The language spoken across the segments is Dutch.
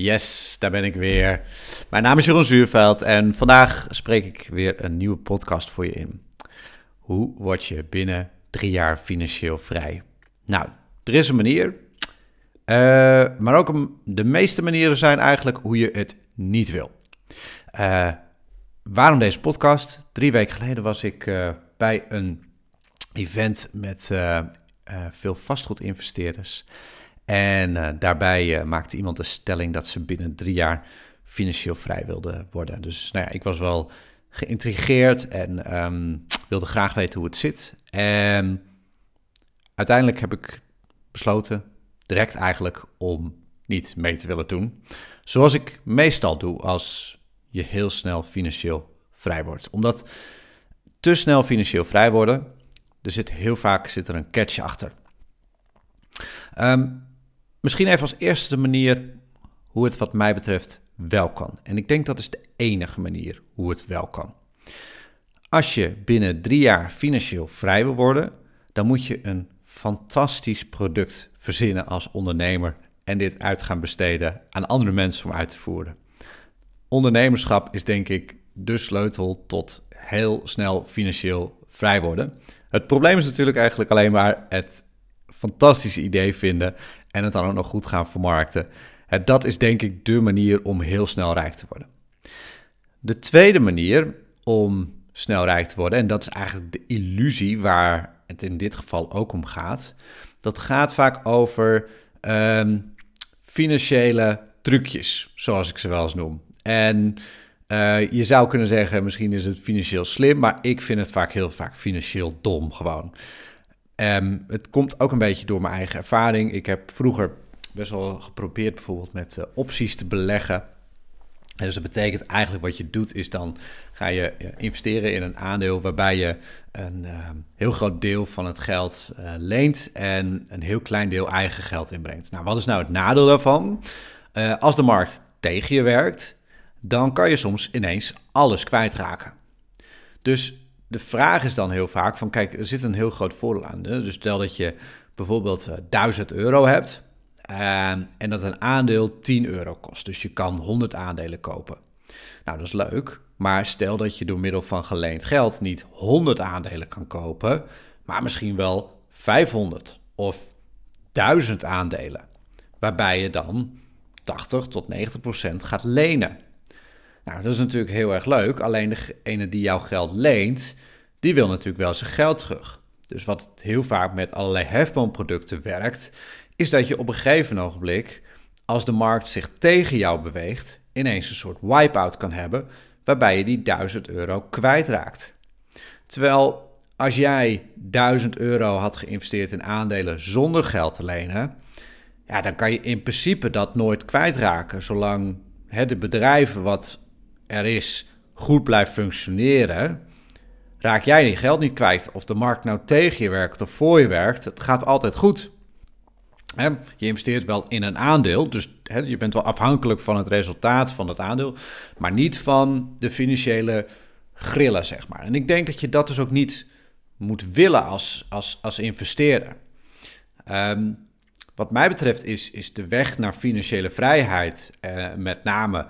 Yes, daar ben ik weer. Mijn naam is Jeroen Zuurveld en vandaag spreek ik weer een nieuwe podcast voor je in. Hoe word je binnen drie jaar financieel vrij? Nou, er is een manier, uh, maar ook de meeste manieren zijn eigenlijk hoe je het niet wil. Uh, waarom deze podcast? Drie weken geleden was ik uh, bij een event met veel vastgoedinvesteerders. En uh, daarbij uh, maakte iemand de stelling dat ze binnen drie jaar financieel vrij wilde worden. Dus nou ja, ik was wel geïntrigeerd en um, wilde graag weten hoe het zit. En uiteindelijk heb ik besloten, direct eigenlijk, om niet mee te willen doen. Zoals ik meestal doe als je heel snel financieel vrij wordt. Omdat te snel financieel vrij worden, er zit heel vaak zit er een catch achter. Um, Misschien even als eerste de manier hoe het wat mij betreft wel kan. En ik denk dat is de enige manier hoe het wel kan. Als je binnen drie jaar financieel vrij wil worden, dan moet je een fantastisch product verzinnen als ondernemer en dit uit gaan besteden aan andere mensen om uit te voeren. Ondernemerschap is denk ik de sleutel tot heel snel financieel vrij worden. Het probleem is natuurlijk eigenlijk alleen maar het fantastische idee vinden en het dan ook nog goed gaan vermarkten. Dat is denk ik de manier om heel snel rijk te worden. De tweede manier om snel rijk te worden, en dat is eigenlijk de illusie waar het in dit geval ook om gaat, dat gaat vaak over um, financiële trucjes, zoals ik ze wel eens noem. En uh, je zou kunnen zeggen, misschien is het financieel slim, maar ik vind het vaak heel vaak financieel dom gewoon. Um, het komt ook een beetje door mijn eigen ervaring. Ik heb vroeger best wel geprobeerd bijvoorbeeld met uh, opties te beleggen. En dus dat betekent eigenlijk wat je doet is dan ga je uh, investeren in een aandeel waarbij je een uh, heel groot deel van het geld eh, leent en een heel klein deel eigen geld inbrengt. Nou, wat is nou het nadeel daarvan? als de markt tegen je werkt, dan kan je soms ineens alles kwijtraken. Dus de vraag is dan heel vaak van, kijk, er zit een heel groot voordeel aan. Hè? Dus stel dat je bijvoorbeeld uh, eh, 1000 euro hebt uh, en dat een aandeel 10 euro kost. Dus je kan 100 aandelen kopen. Nou, dat is leuk. Maar stel dat je door middel van geleend geld niet 100 aandelen kan kopen, maar misschien wel 500 of 1000 aandelen. Waarbij je dan 80 tot 90 procent gaat lenen. Nou, dat is natuurlijk heel erg leuk. Alleen degene die jouw geld leent, die wil natuurlijk wel zijn geld terug. Dus wat heel vaak met allerlei hefboomproducten werkt, is dat je op een gegeven ogenblik, als de markt zich tegen jou beweegt, ineens een soort wipe-out kan hebben, waarbij je die 1000 euro kwijtraakt. Terwijl als jij 1000 euro had geïnvesteerd in aandelen zonder geld te lenen, ja, dan kan je in principe dat nooit kwijtraken, zolang het bedrijven wat er is goed blijft functioneren, raak jij je geld niet kwijt. Of de markt nou tegen je werkt of voor je werkt, het gaat altijd goed. je investeert wel in een aandeel, dus je bent wel afhankelijk van het resultaat van het aandeel, maar niet van de financiële grillen, zeg maar. En ik denk dat je dat dus ook niet moet willen als, als, als investeerder. Ehm, wat mij betreft is, is de weg naar financiële vrijheid, uh, met name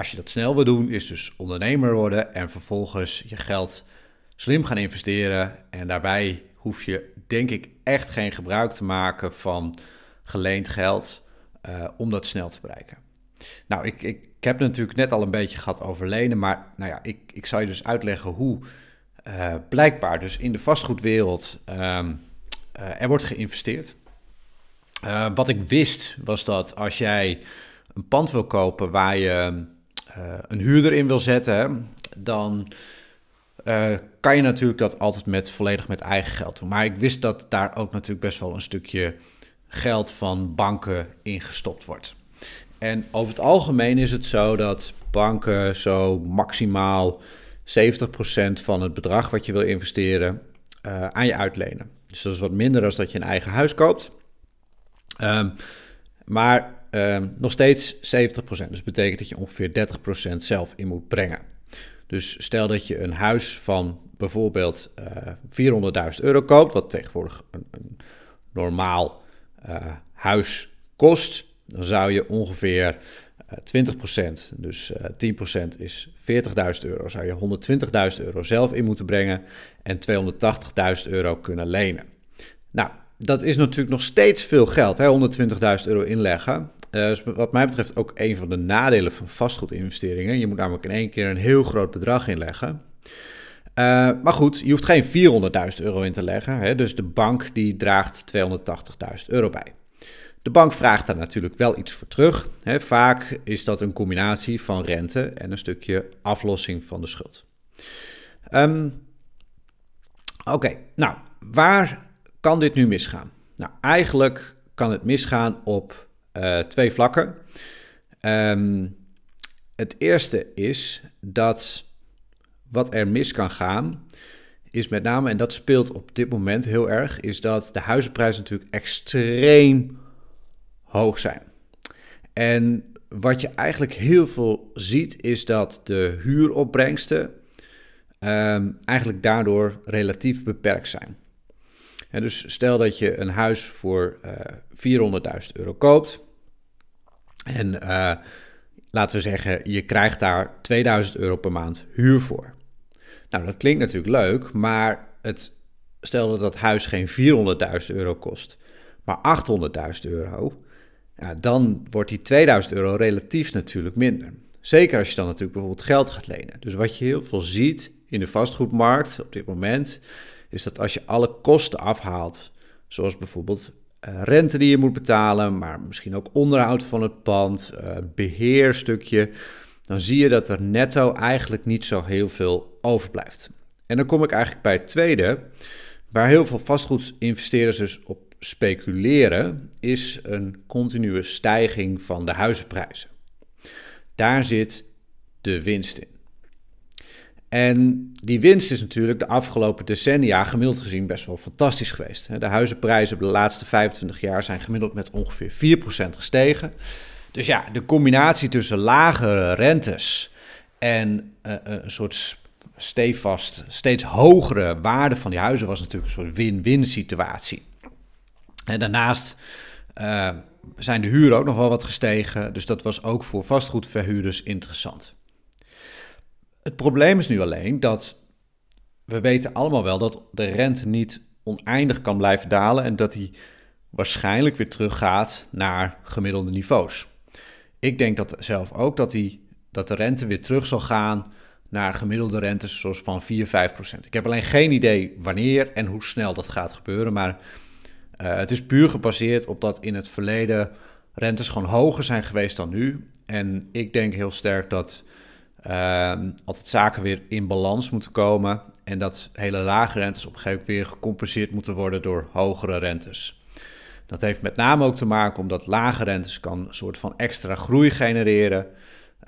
als je dat snel wil doen, is dus ondernemer worden en vervolgens je geld slim gaan investeren. En daarbij hoef je, denk ik, echt geen gebruik te maken van geleend geld uh, om dat snel te bereiken. Nou, ik, ik, heb het natuurlijk net al een beetje gehad over lenen, maar nou ja, ik, ik zal je dus uitleggen hoe uh, blijkbaar dus in de vastgoedwereld um, uh, er wordt geïnvesteerd. wat ik wist was dat als jij een pand wil kopen waar je uh, een huurder in wil zetten, dan uh, kan je natuurlijk dat altijd met, volledig met eigen geld doen. Maar ik wist dat daar ook natuurlijk best wel een stukje geld van banken in gestopt wordt. En over het algemeen is het zo dat banken zo maximaal 70% van het bedrag wat je wil investeren uh, aan je uitlenen. Dus dat is wat minder dan dat je een eigen huis koopt. Um, maar uh, nog steeds 70%. Dus dat betekent dat je ongeveer 30% zelf in moet brengen. Dus stel dat je een huis van bijvoorbeeld uh, eh, 400.000 euro koopt, wat tegenwoordig een, een normaal uh, huis kost, dan zou je ongeveer 20%, dus 10% is 40.000 euro, zou je 120.000 euro zelf in moeten brengen en 280.000 euro kunnen lenen. Nou, dat is natuurlijk nog steeds veel geld, 120.000 euro inleggen. Uh, is wat mij betreft ook een van de nadelen van vastgoedinvesteringen. Je moet namelijk in één keer een heel groot bedrag inleggen. Uh, maar goed, je hoeft geen 400.000 euro in te leggen. Hè? Dus de bank die draagt 280.000 euro bij. De bank vraagt daar natuurlijk wel iets voor terug. Hè? Vaak is dat een combinatie van rente en een stukje aflossing van de schuld. Um, Oké, nou, waar kan dit nu misgaan? Nou, eigenlijk kan het misgaan op uh, twee vlakken. Um, het eerste is dat wat er mis kan gaan, is met name, en dat speelt op dit moment heel erg, is dat de huizenprijzen natuurlijk extreem hoog zijn. En wat je eigenlijk heel veel ziet, is dat de huuropbrengsten um, eigenlijk daardoor relatief beperkt zijn. Dus stel dat je een huis voor uh, eh, 400.000 euro koopt. En uh, laten we zeggen, je krijgt daar 2000 euro per maand huur voor. Nou, dat klinkt natuurlijk leuk, maar het, stel dat dat huis geen 400.000 euro kost, maar 800.000 euro, ja, dan wordt die 2000 euro relatief natuurlijk minder. Zeker als je dan natuurlijk bijvoorbeeld geld gaat lenen. Dus wat je heel veel ziet in de vastgoedmarkt op dit moment, is dat als je alle kosten afhaalt, zoals bijvoorbeeld uh, rente die je moet betalen, maar misschien ook onderhoud van het pand, uh, beheerstukje, dan zie je dat er netto eigenlijk niet zo heel veel overblijft. En dan kom ik eigenlijk bij het tweede, waar heel veel vastgoedinvesteerders dus op speculeren, is een continue stijging van de huizenprijzen. Daar zit de winst in. En die winst is natuurlijk de afgelopen decennia gemiddeld gezien best wel fantastisch geweest. De huizenprijzen de laatste 25 jaar zijn gemiddeld met ongeveer 4% gestegen. Dus ja, de combinatie tussen lagere rentes en uh, een soort stevast, steeds hogere waarde van die huizen was natuurlijk een soort win-win situatie. En daarnaast uh, zijn de huren ook nog wel wat gestegen, dus dat was ook voor vastgoedverhuurders interessant. Het probleem is nu alleen dat we weten allemaal wel dat de rente niet oneindig kan blijven dalen en dat die waarschijnlijk weer teruggaat naar gemiddelde niveaus. Ik denk dat zelf ook dat, die, dat de rente weer terug zal gaan naar gemiddelde rentes zoals van 4, 5 procent. Ik heb alleen geen idee wanneer en hoe snel dat gaat gebeuren, maar uh, het is puur gebaseerd op dat in het verleden rentes gewoon hoger zijn geweest dan nu. En ik denk heel sterk dat altijd zaken weer in balans moeten komen en dat hele lage rentes op een gegeven moment weer gecompenseerd moeten worden door hogere rentes. Dat heeft met name ook te maken omdat lage rentes kan een soort van extra groei genereren.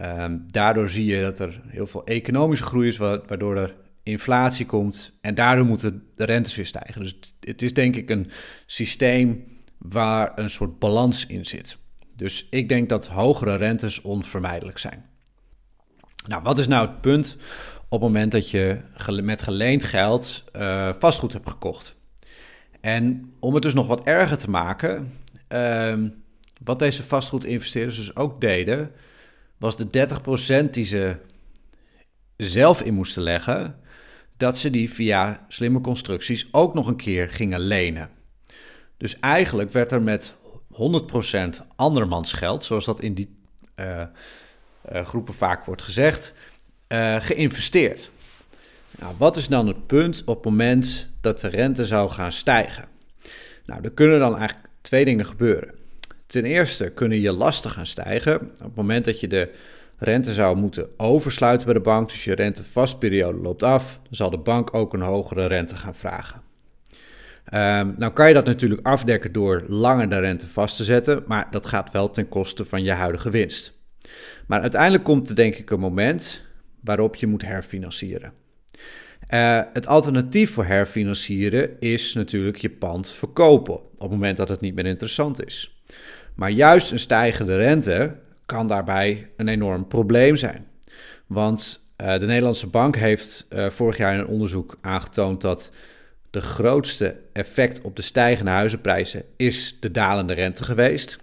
Um, daardoor zie je dat er heel veel economische groei is, waardoor er inflatie komt. En daardoor moeten de rentes weer stijgen. Dus het is denk ik een systeem waar een soort balans in zit. Dus ik denk dat hogere rentes onvermijdelijk zijn. Nou, wat is nou het punt op het moment dat je met geleend geld uh, vastgoed hebt gekocht? En om het dus nog wat erger te maken, uh, wat deze vastgoedinvesteerders dus ook deden, was de 30% die ze zelf in moesten leggen, dat ze die via slimme constructies ook nog een keer gingen lenen. Dus eigenlijk werd er met 100% andermans geld, zoals dat in die uh, groepen vaak wordt gezegd, uh, geïnvesteerd. Nou, wat is dan het punt op het moment dat de rente zou gaan stijgen? Nou, er kunnen dan eigenlijk twee dingen gebeuren. Ten eerste kunnen je lasten gaan stijgen op het moment dat je de rente zou moeten oversluiten bij de bank. Dus je rentevastperiode loopt af, dan zal de bank ook een hogere rente gaan vragen. Um, nou kan je dat natuurlijk afdekken door langer de rente vast te zetten, maar dat gaat wel ten koste van je huidige winst. Maar uiteindelijk komt er denk ik een moment waarop je moet herfinancieren. Uh, het alternatief voor herfinancieren is natuurlijk je pand verkopen op het moment dat het niet meer interessant is. Maar juist een stijgende rente kan daarbij een enorm probleem zijn. Want uh, de Nederlandse bank heeft uh, vorig jaar in een onderzoek aangetoond dat de grootste effect op de stijgende huizenprijzen is de dalende rente geweest.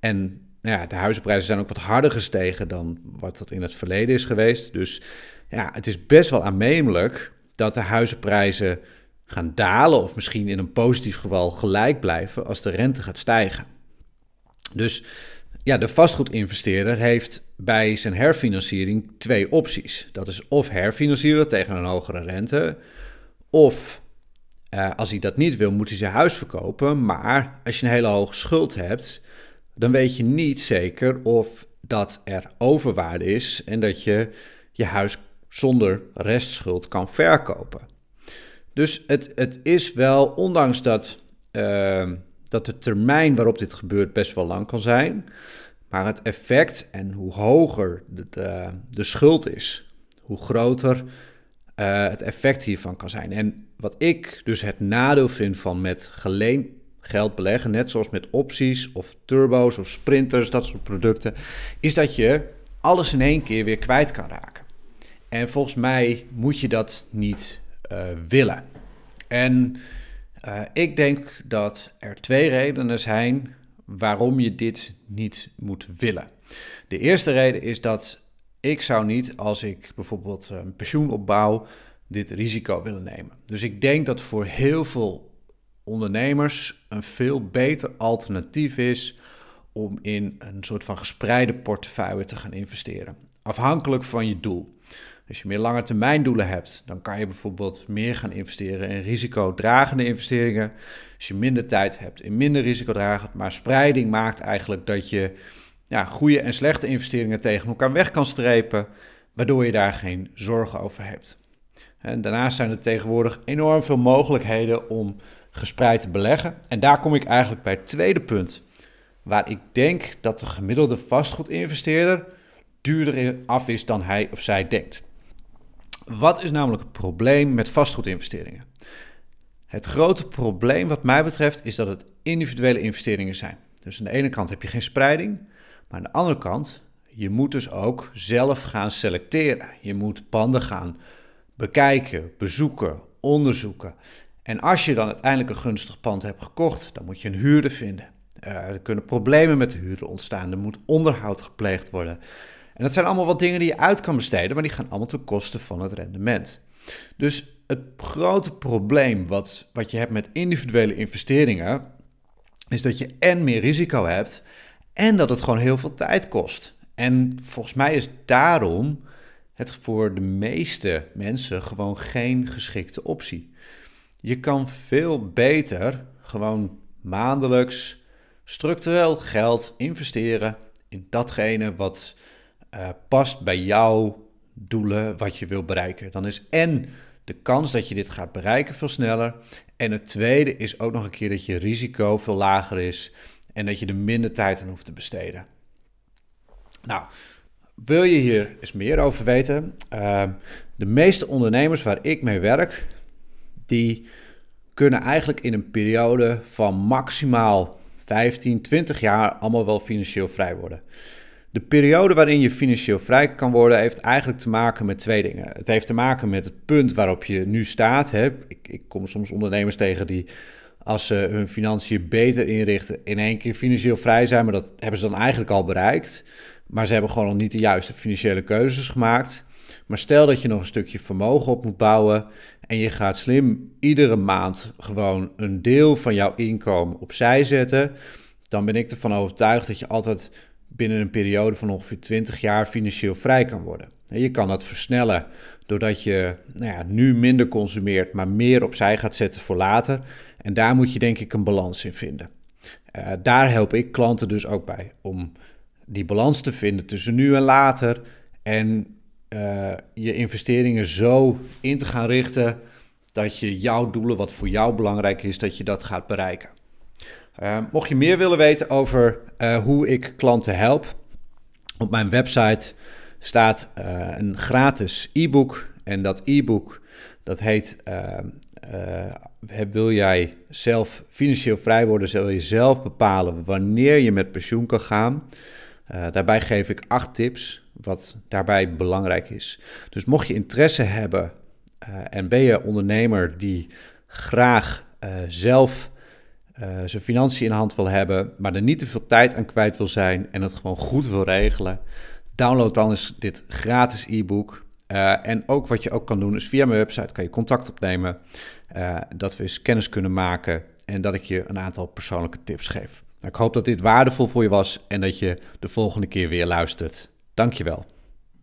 En ja, de huizenprijzen zijn ook wat harder gestegen dan wat dat in het verleden is geweest. Dus ja, het is best wel aannemelijk dat de huizenprijzen gaan dalen of misschien in een positief geval gelijk blijven als de rente gaat stijgen. Dus ja, de vastgoedinvesteerder heeft bij zijn herfinanciering twee opties. Dat is of herfinancieren tegen een hogere rente, of uh, als hij dat niet wil, moet hij zijn huis verkopen. Maar als je een hele hoge schuld hebt, dan weet je niet zeker of dat er overwaarde is en dat je je huis zonder restschuld kan verkopen. Dus het, het is wel, ondanks dat, uh, dat de termijn waarop dit gebeurt best wel lang kan zijn, maar het effect en hoe hoger de, de, de schuld is, hoe groter uh, het effect hiervan kan zijn. En wat ik dus het nadeel vind van met geleend geld beleggen, net zoals met opties of turbo's of sprinters, dat soort producten, is dat je alles in één keer weer kwijt kan raken. En volgens mij moet je dat niet uh, willen. En uh, ik denk dat er twee redenen zijn waarom je dit niet moet willen. De eerste reden is dat ik zou niet, als ik bijvoorbeeld een pensioen opbouw, dit risico willen nemen. Dus ik denk dat voor heel veel ondernemers een veel beter alternatief is om in een soort van gespreide portefeuille te gaan investeren. Afhankelijk van je doel. Als je meer lange termijn doelen hebt, dan kan je bijvoorbeeld meer gaan investeren in risicodragende investeringen. Als je minder tijd hebt in minder risicodragend. Maar spreiding maakt eigenlijk dat je ja, goede en slechte investeringen tegen elkaar weg kan strepen, waardoor je daar geen zorgen over hebt. En daarnaast zijn er tegenwoordig enorm veel mogelijkheden om gespreid beleggen. En daar kom ik eigenlijk bij het tweede punt, waar ik denk dat de gemiddelde vastgoedinvesteerder duurder af is dan hij of zij denkt. Wat is namelijk het probleem met vastgoedinvesteringen? Het grote probleem wat mij betreft is dat het individuele investeringen zijn. Dus aan de ene kant heb je geen spreiding, maar aan de andere kant, je moet dus ook zelf gaan selecteren. Je moet panden gaan bekijken, bezoeken, onderzoeken. En als je dan uiteindelijk een gunstig pand hebt gekocht, dan moet je een huurder vinden. Uh, er kunnen problemen met de huurder ontstaan. Er moet onderhoud gepleegd worden. En dat zijn allemaal wat dingen die je uit kan besteden, maar die gaan allemaal ten koste van het rendement. Dus het grote probleem wat, wat je hebt met individuele investeringen, is dat je en meer risico hebt en dat het gewoon heel veel tijd kost. En volgens mij is daarom het voor de meeste mensen gewoon geen geschikte optie. Je kan veel beter gewoon maandelijks structureel geld investeren in datgene wat uh, past bij jouw doelen, wat je wil bereiken. Dan is en de kans dat je dit gaat bereiken veel sneller. En het tweede is ook nog een keer dat je risico veel lager is en dat je er minder tijd aan hoeft te besteden. Nou, wil je hier eens meer over weten? Uh, de meeste ondernemers waar ik mee werk, die kunnen eigenlijk in een periode van maximaal 15, 20 jaar allemaal wel financieel vrij worden. De periode waarin je financieel vrij kan worden, heeft eigenlijk te maken met twee dingen. Het heeft te maken met het punt waarop je nu staat. Hè. Ik, ik kom soms ondernemers tegen die, als ze hun financiën beter inrichten, in één keer financieel vrij zijn. Maar dat hebben ze dan eigenlijk al bereikt. Maar ze hebben gewoon nog niet de juiste financiële keuzes gemaakt. Maar stel dat je nog een stukje vermogen op moet bouwen en je gaat slim iedere maand gewoon een deel van jouw inkomen opzij zetten, dan ben ik ervan overtuigd dat je altijd binnen een periode van ongeveer 20 jaar financieel vrij kan worden. Je kan dat versnellen doordat je nou ja, nu minder consumeert, maar meer opzij gaat zetten voor later. En daar moet je denk ik een balans in vinden. Uh, daar help ik klanten dus ook bij om die balans te vinden tussen nu en later. En uh, je investeringen zo in te gaan richten dat je jouw doelen, wat voor jou belangrijk is, dat je dat gaat bereiken. Uh, mocht je meer willen weten over uh, hoe ik klanten help, op mijn website staat een gratis e-book. En dat e-book dat heet Wil jij zelf financieel vrij worden? Zul je zelf bepalen wanneer je met pensioen kan gaan? Daarbij geef ik acht tips wat daarbij belangrijk is. Dus mocht je interesse hebben uh, en ben je ondernemer die graag uh, zelf zijn financiën in hand wil hebben, maar er niet te veel tijd aan kwijt wil zijn en het gewoon goed wil regelen, download dan eens dit gratis e-book. en ook wat je ook kan doen is via mijn website kan je contact opnemen, dat we eens kennis kunnen maken en dat ik je een aantal persoonlijke tips geef. Nou, ik hoop dat dit waardevol voor je was en dat je de volgende keer weer luistert. Dankjewel.